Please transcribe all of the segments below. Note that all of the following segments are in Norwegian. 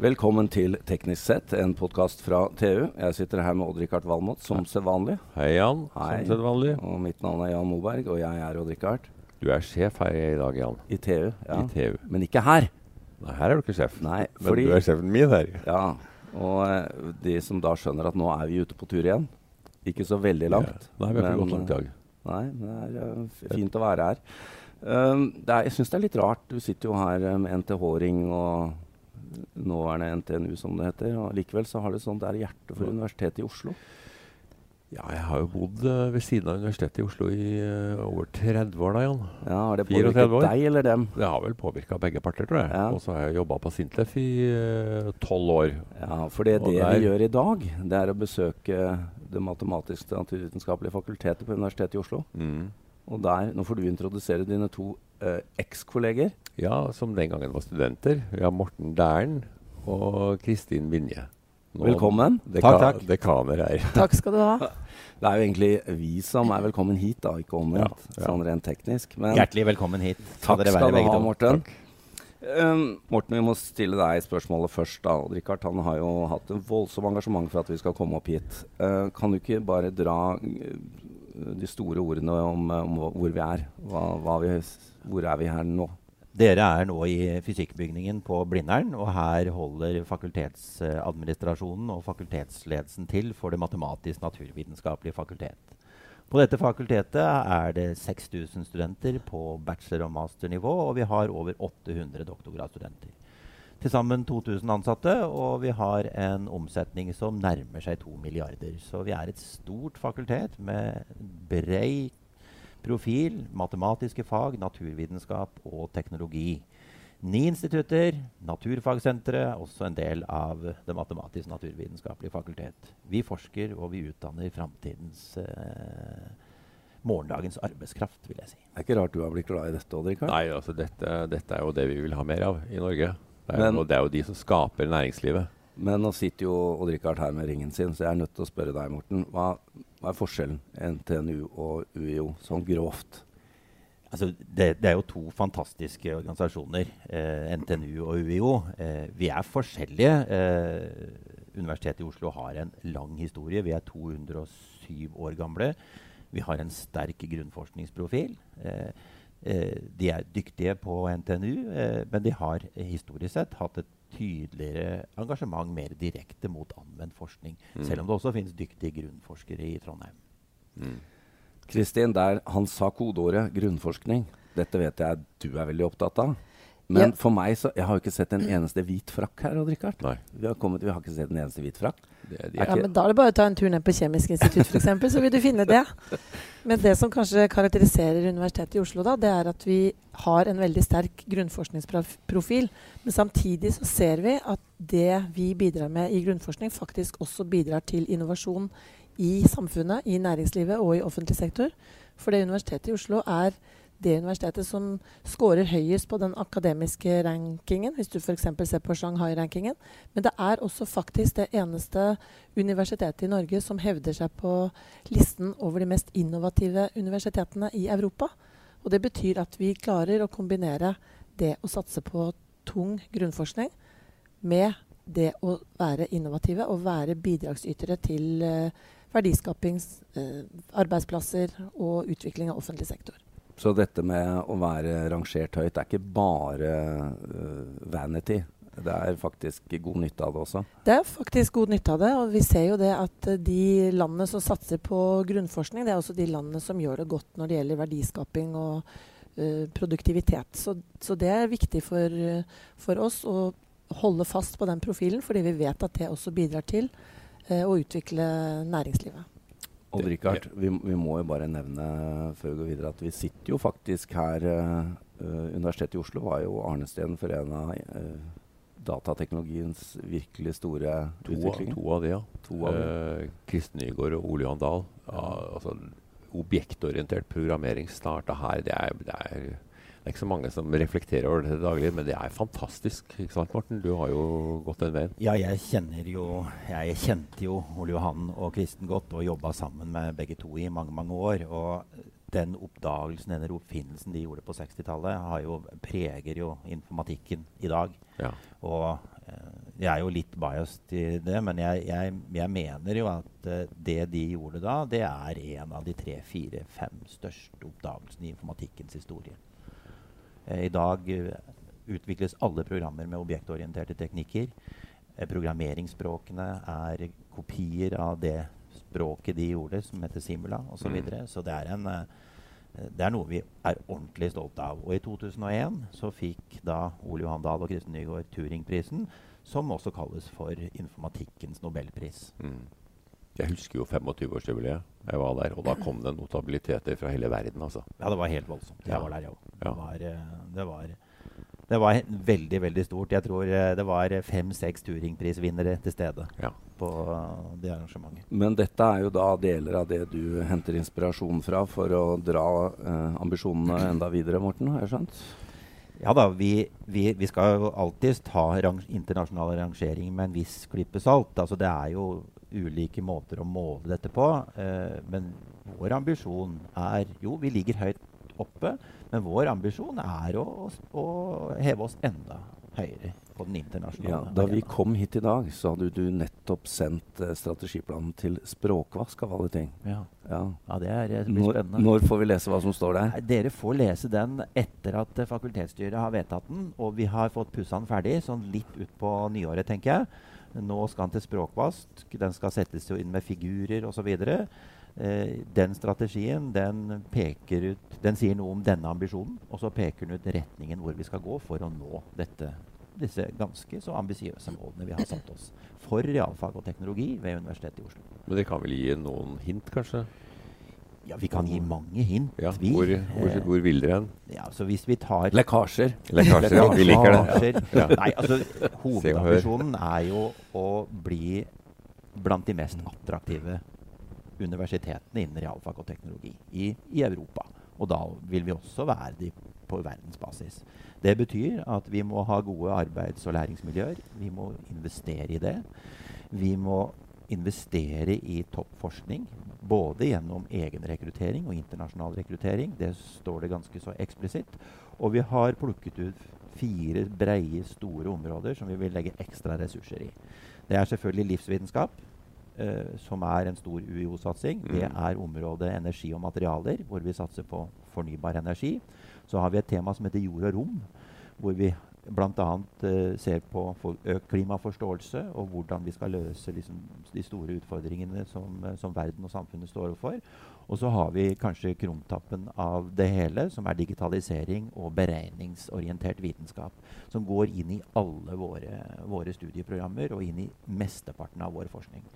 Velkommen til Teknisk sett, en podkast fra TU. Jeg sitter her med Odd-Rikard Valmot, som sedvanlig. Hei, Jan. Hei. Som sedvanlig. Og mitt navn er Jan Moberg, og jeg er Odd-Rikard. Du er sjef her i dag, Jan. I TU. Ja. I TU. Men ikke her. Nei, her er du ikke sjef. Nei, fordi, Men du er sjefen min her. Ja. Og eh, de som da skjønner at nå er vi ute på tur igjen. Ikke så veldig langt. Ja. Nei, vi har ikke gått langt i dag. Nei, det er uh, fint å være her. Um, det er, jeg syns det er litt rart. Du sitter jo her med um, NTH-ring og nåværende NTNU, som det heter. Og likevel så har du sånn der hjerte for Universitetet i Oslo. Ja, jeg har jo bodd uh, ved siden av Universitetet i Oslo i uh, over 30 år da, Jan. Ja, Har det påvirket deg eller dem? Det har vel påvirka begge parter, tror jeg. Ja. Og så har jeg jobba på Sintef i eh, tolv år. Ja, for det, det vi gjør i dag, det er å besøke Det matematiske naturvitenskapelige fakultetet på Universitetet i Oslo. Mm. Og der, Nå får du introdusere dine to eh, eks-kolleger. Ja, som den gangen var studenter. Vi har Morten Dæhren og Kristin Vinje. Nå Velkommen. Deka Takk, takk. Dekaner her. Takk skal du ha. Det er jo egentlig vi som er velkommen hit, da, ikke omvendt. Ja, ja. Sånn rent teknisk. Men Hjertelig velkommen hit. takk skal du ha. Morten. Um, Morten, vi må stille deg spørsmålet først. da. Richard han har jo hatt en voldsom engasjement for at vi skal komme opp hit. Uh, kan du ikke bare dra uh, de store ordene om, om hvor vi er? Hva, hva vi, hvor er vi her nå? Dere er nå i fysikkbygningen på Blindern, og her holder fakultetsadministrasjonen og fakultetsledelsen til for det matematisk-naturvitenskapelige fakultet. På dette fakultetet er det 6000 studenter på bachelor- og masternivå, og vi har over 800 doktorgradsstudenter. Til sammen 2000 ansatte, og vi har en omsetning som nærmer seg 2 milliarder. Så vi er et stort fakultet med brei profil, matematiske fag, naturvitenskap og teknologi. Ni institutter, Naturfagsenteret, også en del av det matematisk-naturvitenskapelige fakultet. Vi forsker og vi utdanner framtidens eh, morgendagens arbeidskraft, vil jeg si. Det er ikke rart du har blitt glad i dette, Odd Rikard. Nei, altså dette, dette er jo det vi vil ha mer av i Norge. Det er, Men- og det er jo de som skaper næringslivet. Men nå sitter jo Odd Rikard her med ringen sin, så jeg er nødt til å spørre deg, Morten. Hva, hva er forskjellen NTNU og UiO, sånn grovt? Altså, det, det er jo to fantastiske organisasjoner, eh, NTNU og UiO. Eh, vi er forskjellige. Eh, Universitetet i Oslo har en lang historie. Vi er 207 år gamle. Vi har en sterk grunnforskningsprofil. Eh, eh, de er dyktige på NTNU, eh, men de har eh, historisk sett hatt et tydeligere engasjement mer direkte mot anvendt forskning. Mm. Selv om det også finnes dyktige grunnforskere i Trondheim. Mm. Kristin, der han sa kodeordet grunnforskning. Dette vet jeg du er veldig opptatt av. Men Ja. for meg så Jeg har jo ikke sett en eneste hvit frakk her, Odd Rikard. Vi har, kommet, vi har ikke sett en eneste hvit frakk. Det, de er Ja, ikke- men Da er det bare å ta en tur ned på Kjemisk institutt eksempel, så vil du finne det. Men det som kanskje karakteriserer Universitetet i Oslo, da, det er at vi har en veldig sterk grunnforskningsprofil. Men samtidig så ser vi at det vi bidrar med i grunnforskning, faktisk også bidrar til innovasjon i samfunnet, i næringslivet og i offentlig sektor. For det Universitetet i Oslo er det universitetet som scorer høyest på den akademiske rankingen, hvis du f.eks. ser på Shanghai-rankingen. Men det er også faktisk det eneste universitetet i Norge som hevder seg på listen over de mest innovative universitetene i Europa. Og det betyr at vi klarer å kombinere det å satse på tung grunnforskning med det å være innovative og være bidragsytere til eh, verdiskaping, eh, arbeidsplasser og utvikling av offentlig sektor. Så dette med å være rangert høyt er ikke bare uh, vanity. Det er faktisk god nytte av det også. Det er faktisk god nytte av det. Og vi ser jo det at eh, de landene som satser på grunnforskning, det er også de landene som gjør det godt når det gjelder verdiskaping og uh, produktivitet. Så, så det er viktig for, for oss å holde fast på den profilen, fordi vi vet at det også bidrar til å utvikle næringslivet. Odd Rikard, vi, vi må jo bare nevne før vi går videre at vi sitter jo faktisk her øh, Universitetet i Oslo var jo arnestedet for en av uh, datateknologiens virkelig store to, utviklinger. to av de, ja. To av. Eh, Kristen Nygaard og Ole Johan Dahl. Ja, altså, objektorientert programmering starta her. Det er, det, er, det er ikke så mange som reflekterer over det daglig, men det er fantastisk. Ikke sant, Morten? Du har jo gått den veien. Ja, jeg kjenner jo Jeg kjente jo Ole Johan og Kristen godt og jobba sammen med begge to i mange, mange år. Og den oppdagelsen, den oppfinnelsen de gjorde på 60-tallet, jo, preger jo informatikken i dag. Ja. Og eh, jeg er jo litt biased i det, men jeg, jeg, jeg mener jo at uh, det de gjorde da, det er en av de tre, fire, fem største oppdagelsene i informatikkens historie. Eh, I dag eh, utvikles alle programmer med objektorienterte teknikker. Eh, programmeringsspråkene er kopier av det språket de gjorde, som heter Simula osv. Så, mm. videre. så det er, en, det er noe vi er ordentlig stolte av. Og i 2001 så fikk da Ole Johan Dahl og Kristin Nygaard Turingprisen, som også kalles for informatikkens nobelpris. Mm. Jeg husker jo 25-årsjubileet. Jeg var der, og da kom det notabiliteter fra hele verden. altså. Ja, det var helt voldsomt. Jeg ja. var der, jeg òg. Det, var, det var det var veldig veldig stort. Jeg tror eh, det var fem-seks Turingprisvinnere til stede ja. på det arrangementet. Men dette er jo da deler av det du henter inspirasjon fra for å dra eh, ambisjonene enda videre, Morten? Har jeg skjønt? Ja da, vi, vi, vi skal jo alltid ta internasjonal rangering med en viss klype salt. Altså, det er jo ulike måter å måle dette på. Eh, men vår ambisjon er jo Vi ligger høyt oppe. Men vår ambisjon er å, å, heve oss enda høyere på den internasjonale ja, Da vi kom hit i dag, så hadde du nettopp sendt eh, strategiplanen til språkvask av alle ting. Ja, ja. ja det, er, det blir spennende. Når får vi lese hva som står der? Dere får lese den etter at uh, fakultetsstyret har vedtatt den, og vi har fått pussa den ferdig, sånn litt utpå nyåret, tenker jeg. Nå skal den til språkvask. Den skal settes jo inn med figurer osv. Eh, den strategien den, peker ut, den sier noe om denne ambisjonen, og så peker den ut retningen hvor vi skal gå for å nå dette, disse ganske så ambisiøse målene vi har satt oss for realfag og teknologi ved Universitetet i Oslo. Men det kan vel gi noen hint, kanskje? Ja, vi kan gi mange hint. Ja, vi. Hvor, hvor, eh, hvor vil dere hen? Ja, altså hvis vi tar Lekkasjer. Lekkasjer, ja, vi liker det. Ja. Nei, altså, hovedambisjonen er jo å bli blant de mest attraktive universitetene innen realfag og teknologi i, i, Europa. Og da vil vi også være de på verdensbasis. Det betyr at vi må ha gode arbeids- og læringsmiljøer. Vi må investere i det. Vi må investere i toppforskning. Både gjennom egen rekruttering og internasjonal rekruttering. Det står det ganske så eksplisitt. Og vi har plukket ut fire breie, store områder som vi vil legge ekstra ressurser i. Det er selvfølgelig livsvitenskap eh, som er en stor UiO-satsing. Mm. Det er området energi og materialer, hvor vi satser på fornybar energi. Så har vi et tema som heter jord og rom, hvor vi bl.a. Uh, ser på økt klimaforståelse og hvordan vi skal løse liksom, de store utfordringene som, uh, som, verden og samfunnet står overfor. Og så har vi kanskje krumtappen av det hele, som er digitalisering og beregningsorientert vitenskap. Som går inn i alle våre, våre studieprogrammer og inn i mesteparten av vår forskning.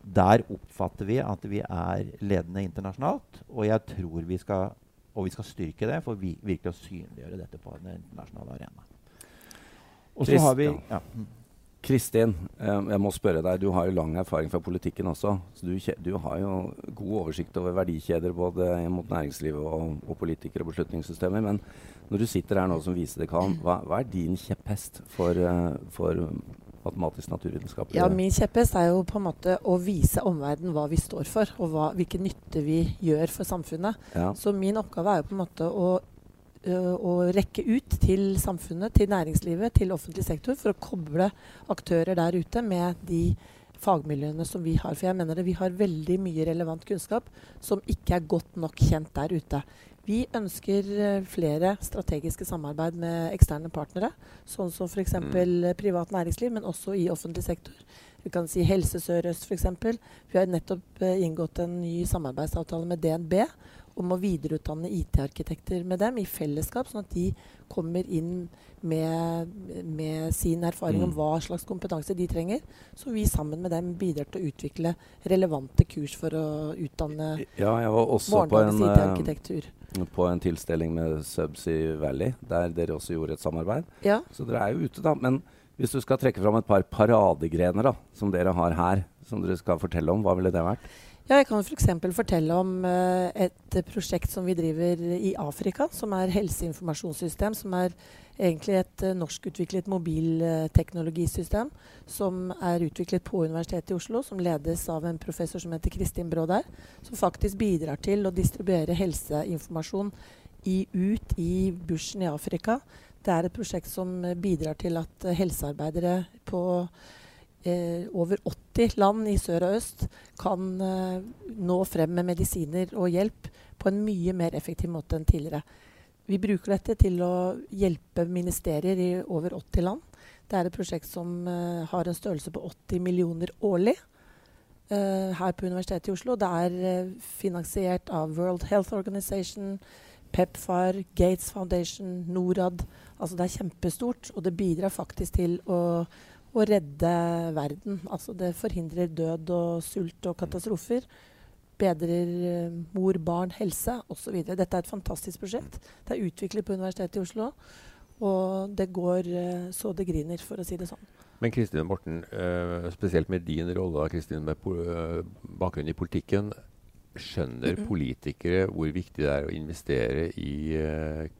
Der oppfatter vi at vi er ledende internasjonalt, og jeg tror vi skal, vi skal styrke det for vi, virkelig å synliggjøre dette på den internasjonale arena. Og så har vi ja. Kristin, eh, jeg må spørre deg, du har jo lang erfaring fra politikken også. så Du, du har jo god oversikt over verdikjeder både mot næringslivet og, og politikere og beslutningssystemer. Men når du sitter her nå som visedekan, hva, hva er din kjepphest for, uh, for matematisk naturvitenskap? Ja, Min kjepphest er jo på en måte å vise omverdenen hva vi står for, og hva, hvilken nytte vi gjør for samfunnet. Ja. Så min oppgave er jo på en måte å, å rekke ut til samfunnet, til næringslivet, til offentlig sektor, for å koble aktører der ute med de fagmiljøene som vi har. For jeg mener det, vi har veldig mye relevant kunnskap som ikke er godt nok kjent der ute. Vi ønsker eh, flere strategiske samarbeid med eksterne partnere, sånn som f.eks. Mm. privat næringsliv, men også i offentlig sektor. Vi kan si Helse Sør-Øst f.eks. Vi har nettopp uh, inngått en ny samarbeidsavtale med DNB om å videreutdanne IT-arkitekter med dem i fellesskap, sånn at de kommer inn med, med sin erfaring mm. om hva slags kompetanse de trenger. Så vi sammen med dem bidrar til å utvikle relevante kurs for å utdanne ja, jeg var også på en, på en tilstelning med Subsea Valley, der dere også gjorde et samarbeid. Ja. Så dere er jo ute, da. Men hvis du skal trekke fram et par paradegrener da, som dere har her, som dere skal fortelle om, hva ville det vært? Ja, jeg kan f.eks. For fortelle om uh, et prosjekt som vi driver i Afrika, som er helseinformasjonssystem. Som er egentlig et uh, norskutviklet mobilteknologisystem som er utviklet på Universitetet i Oslo, som ledes av en professor som heter Kristin Brå der. Som faktisk bidrar til å distribuere helseinformasjon i, ut i bushen i Afrika. Det er et prosjekt som bidrar til at uh, helsearbeidere på eh, over 80 land i sør og øst kan eh, nå frem med medisiner og hjelp på en mye mer effektiv måte enn tidligere. Vi bruker dette til å hjelpe ministerier i over 80 land. Det er et prosjekt som eh, har en størrelse på 80 millioner årlig eh, her på Universitetet i Oslo. Det er eh, finansiert av World Health Organization, PEPFAR, Gates Foundation, Norad. Altså det er kjempestort, og det bidrar faktisk til å å redde verden. Altså det forhindrer død og sult og katastrofer. Bedrer uh, mor, barn, helse osv. Dette er et fantastisk prosjekt. Det er utviklet på Universitetet i Oslo. Og det går uh, så det griner, for å si det sånn. Men Kristin Morten, uh, spesielt med din rolle Kristin, med bakgrunn i politikken. Skjønner politikere hvor viktig det er å investere i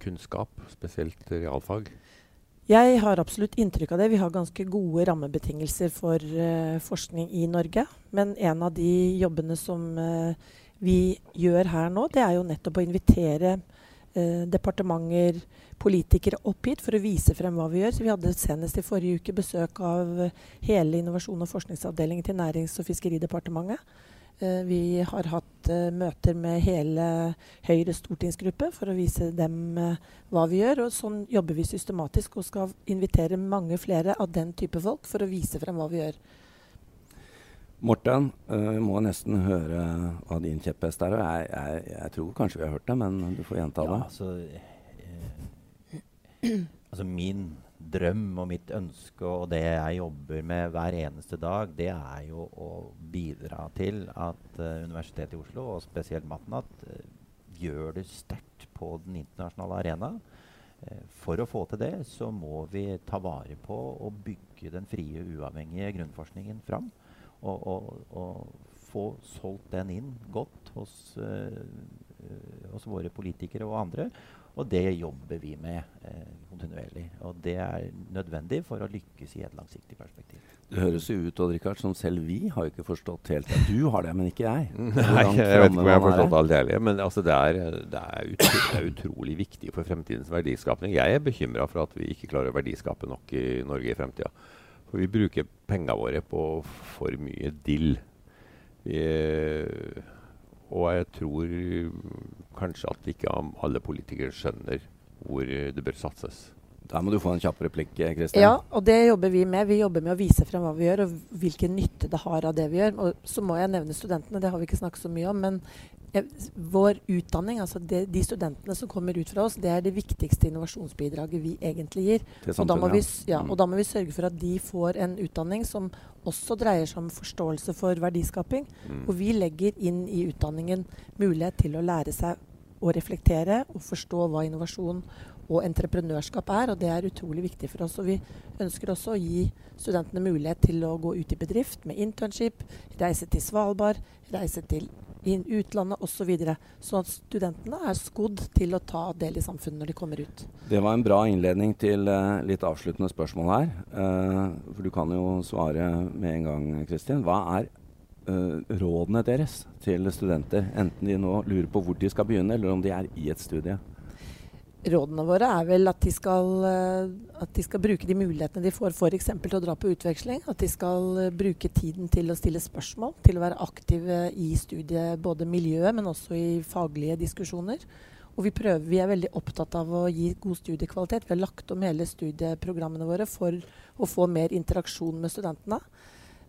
kunnskap, spesielt realfag? Jeg har absolutt inntrykk av det. Vi har ganske gode rammebetingelser for uh, forskning i Norge. Men en av de jobbene som uh, vi gjør her nå, det er jo nettopp å invitere uh, departementer, politikere opp hit for å vise frem hva vi gjør. Så vi hadde senest i forrige uke besøk av hele innovasjon- og forskningsavdelingen til Nærings- og fiskeridepartementet. Vi har hatt uh, møter med hele Høyres stortingsgruppe for å vise dem uh, hva vi gjør. og Sånn jobber vi systematisk og skal invitere mange flere av den type folk for å vise frem hva vi gjør. Morten, uh, må nesten høre hva din kjepphest er. Jeg, jeg, jeg, tror kanskje vi har hørt det, men du får gjenta det. Ja, altså, altså min drøm og mitt ønske og det jeg jobber med hver eneste dag, det er jo å bidra til at uh, Universitetet i Oslo, og spesielt Matnat, uh, gjør det sterkt på den internasjonale arena. Uh, for å få til det så må vi ta vare på og bygge den frie, uavhengige grunnforskningen fram. Og, og, og få solgt den inn godt hos, hos våre politikere og andre. Og det jobber vi med eh, kontinuerlig. Og det er nødvendig for å lykkes i et langsiktig perspektiv. Det høres jo ut Richard, som selv vi har jo ikke forstått helt at du har det, men ikke jeg. Nei, jeg vet ikke om jeg har forstått alt heller. Men altså, det, er, det, er utrolig, det, er, utrolig, viktig for fremtidens verdiskapning. Jeg er bekymra for at vi ikke klarer å verdiskape nok i Norge i fremtida. For vi bruker pengene våre på for mye dill. Vi og jeg tror kanskje at ikke alle politikere skjønner hvor det bør satses. Der må du få en kjapp replikk, Kristian. Ja, og det jobber vi med. Vi jobber med å vise frem hva vi gjør, og hvilken nytte det har av det vi gjør. Og så må jeg nevne studentene, det har vi ikke snakket så mye om. Men vår utdanning, altså det, de studentene som kommer ut fra oss, det er det viktigste innovasjonsbidraget vi egentlig gir. Og da, vi, ja, mm. og da, må vi, sørge for at de får en utdanning som også dreier seg om forståelse for verdiskaping. Mm. Og vi legger inn i utdanningen mulighet til å lære seg å reflektere og forstå hva innovasjon og entreprenørskap er, og det er utrolig viktig for oss. Og vi ønsker også å gi studentene mulighet til å gå ut i bedrift med internship, reise til Svalbard, reise til utlandet osv. Så videre, sånn at studentene er skodd til å ta del i samfunnet når de kommer ut. Det var en bra innledning til uh, litt avsluttende spørsmål her. Uh, for du kan jo svare med en gang, Kristin. Hva er rådene deres til studenter, enten de nå lurer på hvor de skal begynne, eller om de er i et studie? rådene våre er vel at de, skal, eh, at de skal bruke de mulighetene de får f.eks. til å dra på utveksling. At de skal eh, bruke tiden til å stille spørsmål, til å være aktive i studiet, både miljøet, men også i faglige diskusjoner. Og vi, prøver, vi er veldig opptatt av å gi god studiekvalitet. Vi har lagt om hele studieprogrammene våre for å få mer interaksjon med studentene.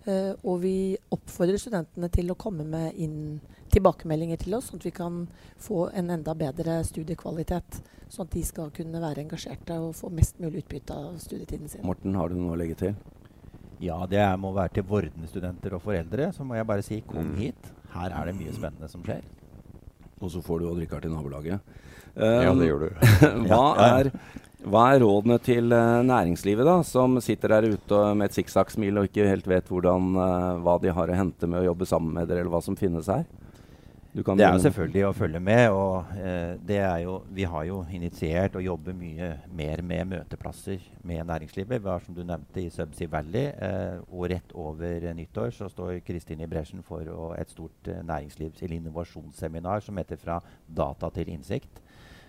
Uh, og vi oppfordrer studentene til å komme med inn tilbakemeldinger til oss, sånn at vi kan få en enda bedre studiekvalitet. Sånn at de skal kunne være engasjerte og få mest mulig utbytte av studietiden sin. Morten, har du noe å legge til? Ja, det må være til vordende studenter og foreldre. Så må jeg bare si kom mm. hit. Her er det mye spennende som skjer. Og så får du å drikke her til nabolaget. Um, ja, det gjør du. hva er Hva er rådene til uh, næringslivet, da, som sitter der ute med et sikksakksmil og ikke helt vet hvordan, uh, hva de har å hente med å jobbe sammen med dere, eller hva som finnes her? det er jo selvfølgelig å følge med. og eh, det er jo, Vi har jo initiert og jobber mye mer med møteplasser med næringslivet. Vi har som du nevnte i Subsea Valley. Eh, og rett over nyttår så står Kristin i bresjen for å, et stort eh, næringslivs- eller innovasjonsseminar som heter 'Fra data til innsikt'.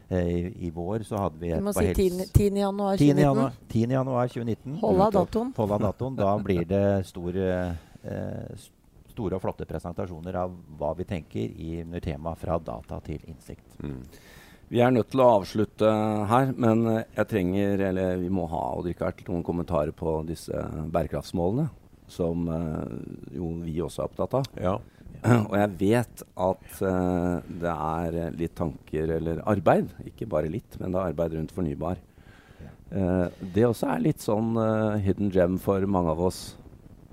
Eh, I, I, vår så hadde vi et Du må si 10. 10. januar 2019. 10. januar 2019. Hold av datoen. Hold av datoen. Da blir det stor eh, store og flotte presentasjoner av hva vi tenker i under temaet 'fra data til innsikt'. Mm. Vi er nødt til å avslutte her, men jeg trenger, eller vi må ha Richard, noen kommentarer på disse bærekraftsmålene, som eh, jo vi også er opptatt av. Ja. Og jeg vet at uh, det er litt tanker eller arbeid, ikke bare litt, men det er arbeid rundt fornybar. Uh, det også er litt sånn hidden gem for mange av oss.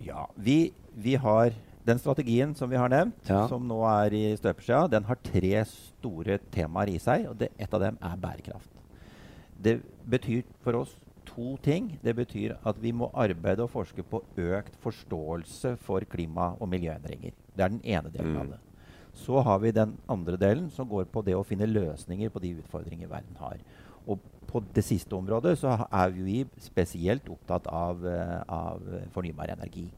Ja, vi, vi har den strategien som vi har nevnt, ja. som nå er i støpeskjea, den har tre store temaer i seg, og det, et av dem er bærekraft. Det betyr for oss to ting. Det betyr at vi må arbeide og forske på økt forståelse for klima- og miljøendringer. Det er den ene delen mm. av det. Så har vi den andre delen, som går på det å finne løsninger på de utfordringer verden har. Og på det siste området så er vi spesielt opptatt av, uh, av fornybar energi.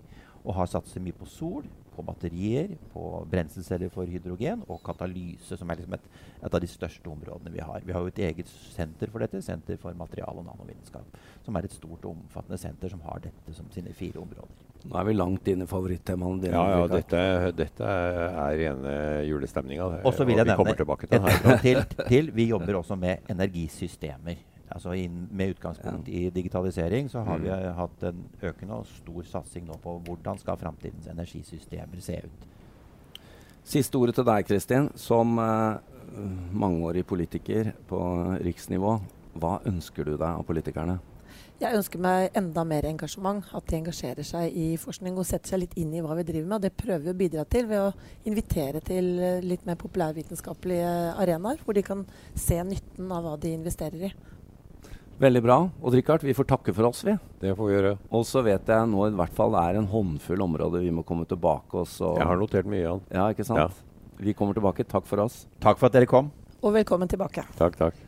Og har satset mye på sol, på batterier, på brenselceller for hydrogen og katalyse, som er liksom et, et, av de største områdene vi har. Vi har jo et eget senter for dette, Senter for material- og nanovitenskap, som er et stort og omfattende senter som har dette som sine fire områder. Nå er vi langt inne i favorittemaene dine. Ja, ja, dette, dette er rene julestemninga. Og så vil jeg nevne til, til, til, vi jobber også med energisystemer altså inn, Med utgangspunkt ja. i digitalisering så har mm. vi hatt en økende og stor satsing nå på hvordan skal framtidens energisystemer se ut. Siste ordet til deg, Kristin. Som uh, mangeårig politiker på riksnivå, hva ønsker du deg av politikerne? Jeg ønsker meg enda mer engasjement. At de engasjerer seg i forskning og setter seg litt inn i hva vi driver med. Og det prøver vi å bidra til ved å invitere til litt mer populærvitenskapelige arenaer, hvor de kan se nytten av hva de investerer i. Veldig bra. Odd Rikard, vi får takke for oss, vi. Det får vi gjøre. Og så vet jeg nå i hvert fall det er en håndfull områder vi må komme tilbake oss og Jeg har notert mye, Jan. Ja, ikke sant? Ja. Vi kommer tilbake. Takk for oss. Takk for at dere kom. Og velkommen tilbake. Takk, takk.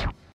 you